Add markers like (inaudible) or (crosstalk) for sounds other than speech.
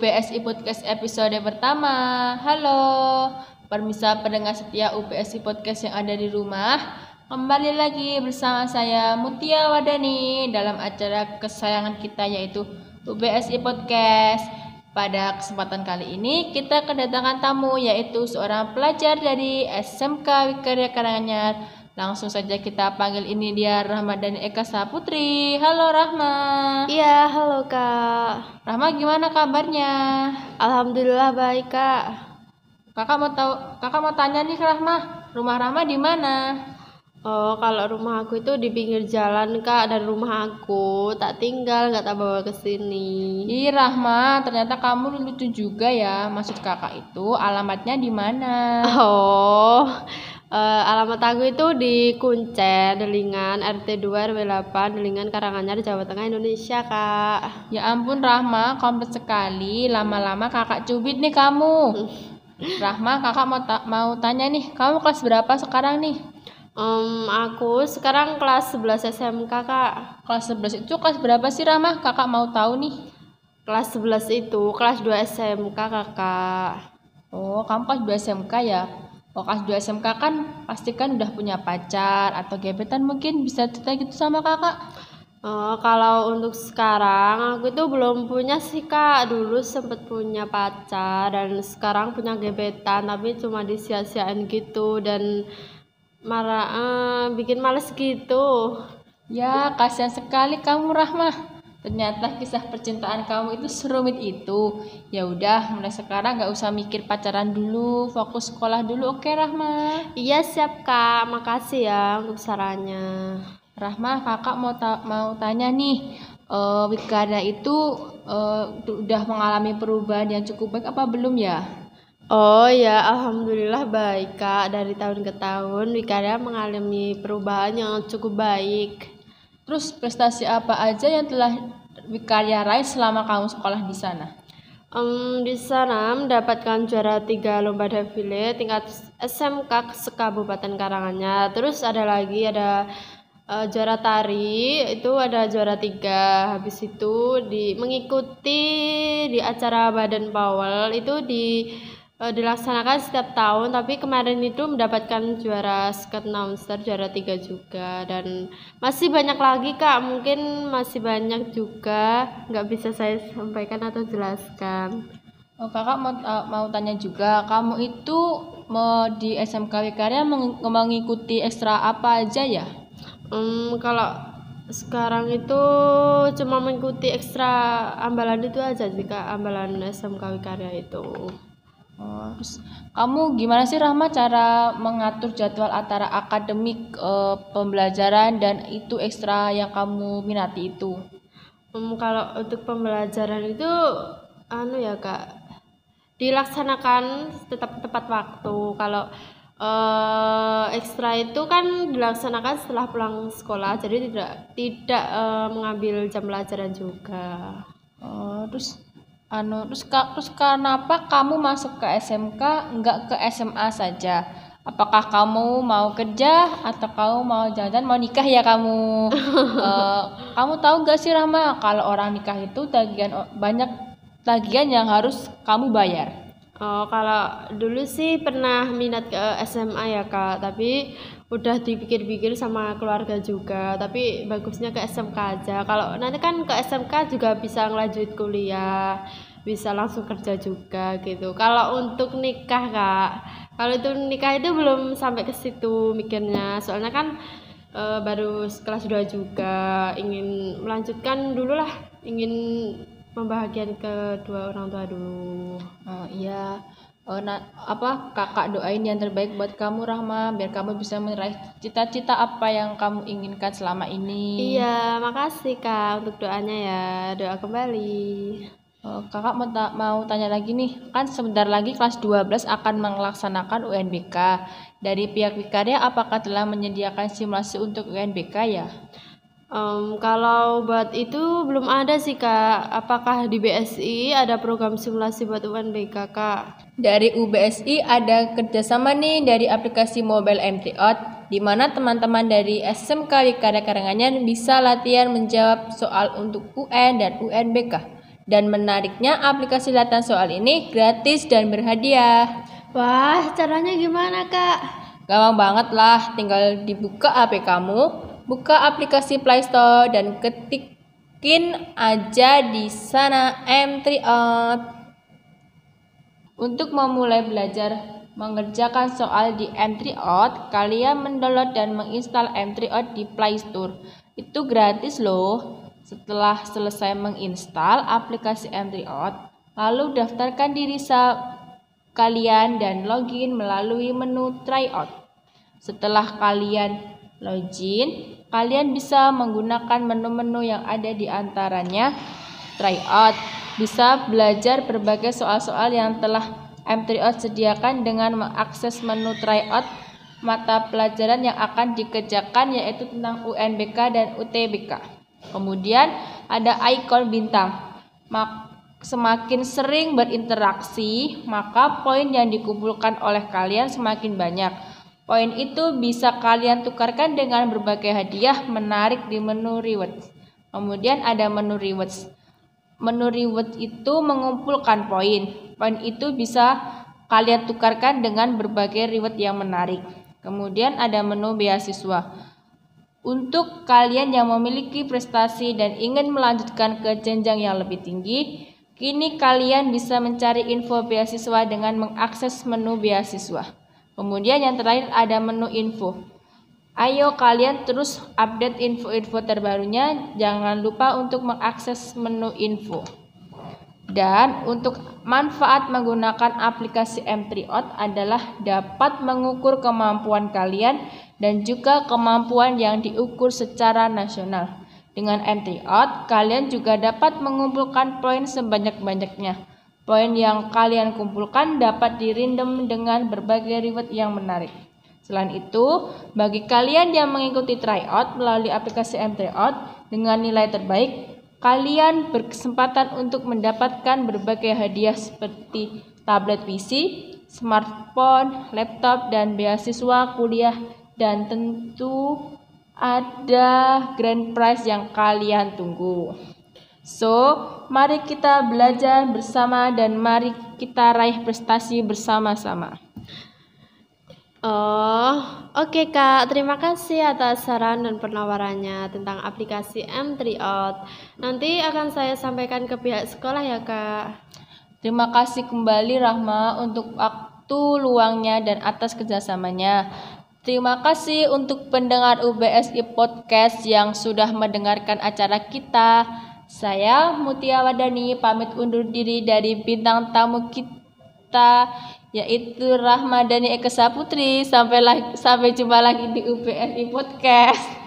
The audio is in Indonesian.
UPSI Podcast episode pertama. Halo, permisa pendengar setia UPSI Podcast yang ada di rumah. Kembali lagi bersama saya Mutia Wadani dalam acara kesayangan kita yaitu UPSI Podcast. Pada kesempatan kali ini kita kedatangan tamu yaitu seorang pelajar dari SMK Wikarya Karanganyar Langsung saja kita panggil ini dia Rahma dan Eka Saputri. Halo Rahma. Iya, halo Kak. Rahma gimana kabarnya? Alhamdulillah baik Kak. Kakak mau tahu, kakak mau tanya nih Rahma, rumah Rahma di mana? Oh, kalau rumah aku itu di pinggir jalan Kak, dan rumah aku tak tinggal, nggak tak bawa ke sini. Ih Rahma, ternyata kamu lucu juga ya. Maksud kakak itu alamatnya di mana? Oh, Uh, alamat aku itu di Kuncen, Delingan, RT 2 RW 8, Delingan, Karanganyar, Jawa Tengah, Indonesia, Kak. Ya ampun, Rahma, kompleks sekali. Lama-lama kakak cubit nih kamu. (laughs) Rahma, kakak mau ta mau tanya nih, kamu kelas berapa sekarang nih? Um, aku sekarang kelas 11 SMK, Kak. Kelas 11 itu kelas berapa sih, Rahma? Kakak mau tahu nih. Kelas 11 itu kelas 2 SMK, Kakak. Oh, kamu kelas 2 SMK ya? Oh, kelas 2 SMK kan pasti kan udah punya pacar atau gebetan mungkin bisa cerita gitu sama kakak? Uh, kalau untuk sekarang aku itu belum punya sih kak. Dulu sempet punya pacar dan sekarang punya gebetan tapi cuma disia-siain gitu dan marah uh, bikin males gitu. Ya kasihan sekali kamu Rahmah ternyata kisah percintaan kamu itu serumit itu. Ya udah mulai sekarang nggak usah mikir pacaran dulu fokus sekolah dulu oke Rahma? Iya siap kak. Makasih ya untuk sarannya. Rahma kakak mau ta mau tanya nih uh, Wikada itu uh, udah mengalami perubahan yang cukup baik apa belum ya? Oh ya, alhamdulillah baik kak. Dari tahun ke tahun, Wikada mengalami perubahan yang cukup baik. Terus prestasi apa aja yang telah Wikarya raih selama kamu sekolah di sana? Um, di sana mendapatkan juara tiga lomba defile tingkat SMK sekabupaten Karanganyar. Terus ada lagi ada uh, juara tari itu ada juara tiga. Habis itu di mengikuti di acara Badan Powell itu di uh, dilaksanakan setiap tahun tapi kemarin itu mendapatkan juara sket monster juara tiga juga. Dan masih banyak lagi kak. Mungkin masih banyak juga nggak bisa saya sampaikan atau jelaskan. Oh kakak mau uh, mau tanya juga kamu itu mau di SMK Wikarya mengikuti ekstra apa aja ya? Um, kalau sekarang itu cuma mengikuti ekstra ambalan itu aja sih kak ambalan SMK Wikarya itu Oh, terus kamu gimana sih Rahma cara mengatur jadwal antara akademik e, pembelajaran dan itu ekstra yang kamu minati itu? Um, kalau untuk pembelajaran itu anu ya kak dilaksanakan tetap tepat waktu. Kalau e, ekstra itu kan dilaksanakan setelah pulang sekolah, jadi tidak tidak e, mengambil jam pelajaran juga. Oh, terus anu terus kak terus kenapa kamu masuk ke SMK enggak ke SMA saja? Apakah kamu mau kerja atau kamu mau jalan mau nikah ya kamu? Uh, (laughs) kamu tahu gak sih Rahma kalau orang nikah itu tagihan banyak tagihan yang harus kamu bayar? Oh, kalau dulu sih pernah minat ke SMA ya kak, tapi udah dipikir-pikir sama keluarga juga. Tapi bagusnya ke SMK aja. Kalau nanti kan ke SMK juga bisa ngelanjut kuliah, bisa langsung kerja juga gitu. Kalau untuk nikah kak, kalau itu nikah itu belum sampai ke situ mikirnya. Soalnya kan e, baru kelas 2 juga, ingin melanjutkan dulu lah, ingin membahagiakan kedua orang tua dulu oh, iya oh, nah, apa kakak doain yang terbaik buat kamu Rahma biar kamu bisa meraih cita-cita apa yang kamu inginkan selama ini. Iya makasih kak untuk doanya ya. Doa kembali. Oh, kakak mau, ta mau tanya lagi nih. Kan sebentar lagi kelas 12 akan melaksanakan UNBK dari pihak Wikarya apakah telah menyediakan simulasi untuk UNBK ya Um, kalau buat itu belum ada sih kak. Apakah di BSI ada program simulasi buat UNBK kak? Dari UBSI ada kerjasama nih dari aplikasi mobile MTOT di mana teman-teman dari SMK Wikarya Karanganyar bisa latihan menjawab soal untuk UN dan UNBK Dan menariknya aplikasi latihan soal ini gratis dan berhadiah. Wah, caranya gimana, Kak? Gampang banget lah, tinggal dibuka HP kamu, buka aplikasi Play Store dan ketikin aja di sana M3 Out. Untuk memulai belajar mengerjakan soal di M3 Out, kalian mendownload dan menginstal M3 Out di Play Store. Itu gratis loh. Setelah selesai menginstal aplikasi M3 Out, lalu daftarkan diri kalian dan login melalui menu tryout. Setelah kalian login, kalian bisa menggunakan menu-menu yang ada di antaranya tryout. Bisa belajar berbagai soal-soal yang telah M3out sediakan dengan mengakses menu tryout mata pelajaran yang akan dikerjakan yaitu tentang UNBK dan UTBK. Kemudian ada ikon bintang. Mak semakin sering berinteraksi, maka poin yang dikumpulkan oleh kalian semakin banyak. Poin itu bisa kalian tukarkan dengan berbagai hadiah menarik di menu rewards. Kemudian ada menu rewards. Menu rewards itu mengumpulkan poin. Poin itu bisa kalian tukarkan dengan berbagai reward yang menarik. Kemudian ada menu beasiswa. Untuk kalian yang memiliki prestasi dan ingin melanjutkan ke jenjang yang lebih tinggi, kini kalian bisa mencari info beasiswa dengan mengakses menu beasiswa. Kemudian yang terakhir ada menu info. Ayo kalian terus update info-info terbarunya, jangan lupa untuk mengakses menu info. Dan untuk manfaat menggunakan aplikasi M3Out adalah dapat mengukur kemampuan kalian dan juga kemampuan yang diukur secara nasional. Dengan M3Out, kalian juga dapat mengumpulkan poin sebanyak-banyaknya. Poin yang kalian kumpulkan dapat dirindem dengan berbagai reward yang menarik. Selain itu, bagi kalian yang mengikuti tryout melalui aplikasi M3Out dengan nilai terbaik, Kalian berkesempatan untuk mendapatkan berbagai hadiah seperti tablet PC, smartphone, laptop, dan beasiswa kuliah dan tentu ada grand prize yang kalian tunggu. So, mari kita belajar bersama dan mari kita raih prestasi bersama-sama. Oh, oke okay, Kak. Terima kasih atas saran dan penawarannya tentang aplikasi M3 Out. Nanti akan saya sampaikan ke pihak sekolah ya, Kak. Terima kasih kembali Rahma untuk waktu luangnya dan atas kerjasamanya. Terima kasih untuk pendengar UBSI Podcast yang sudah mendengarkan acara kita. Saya Mutia Wadani pamit undur diri dari bintang tamu kita yaitu Rahmadani Eka Saputri. Sampai lagi, sampai jumpa lagi di UPSI Podcast.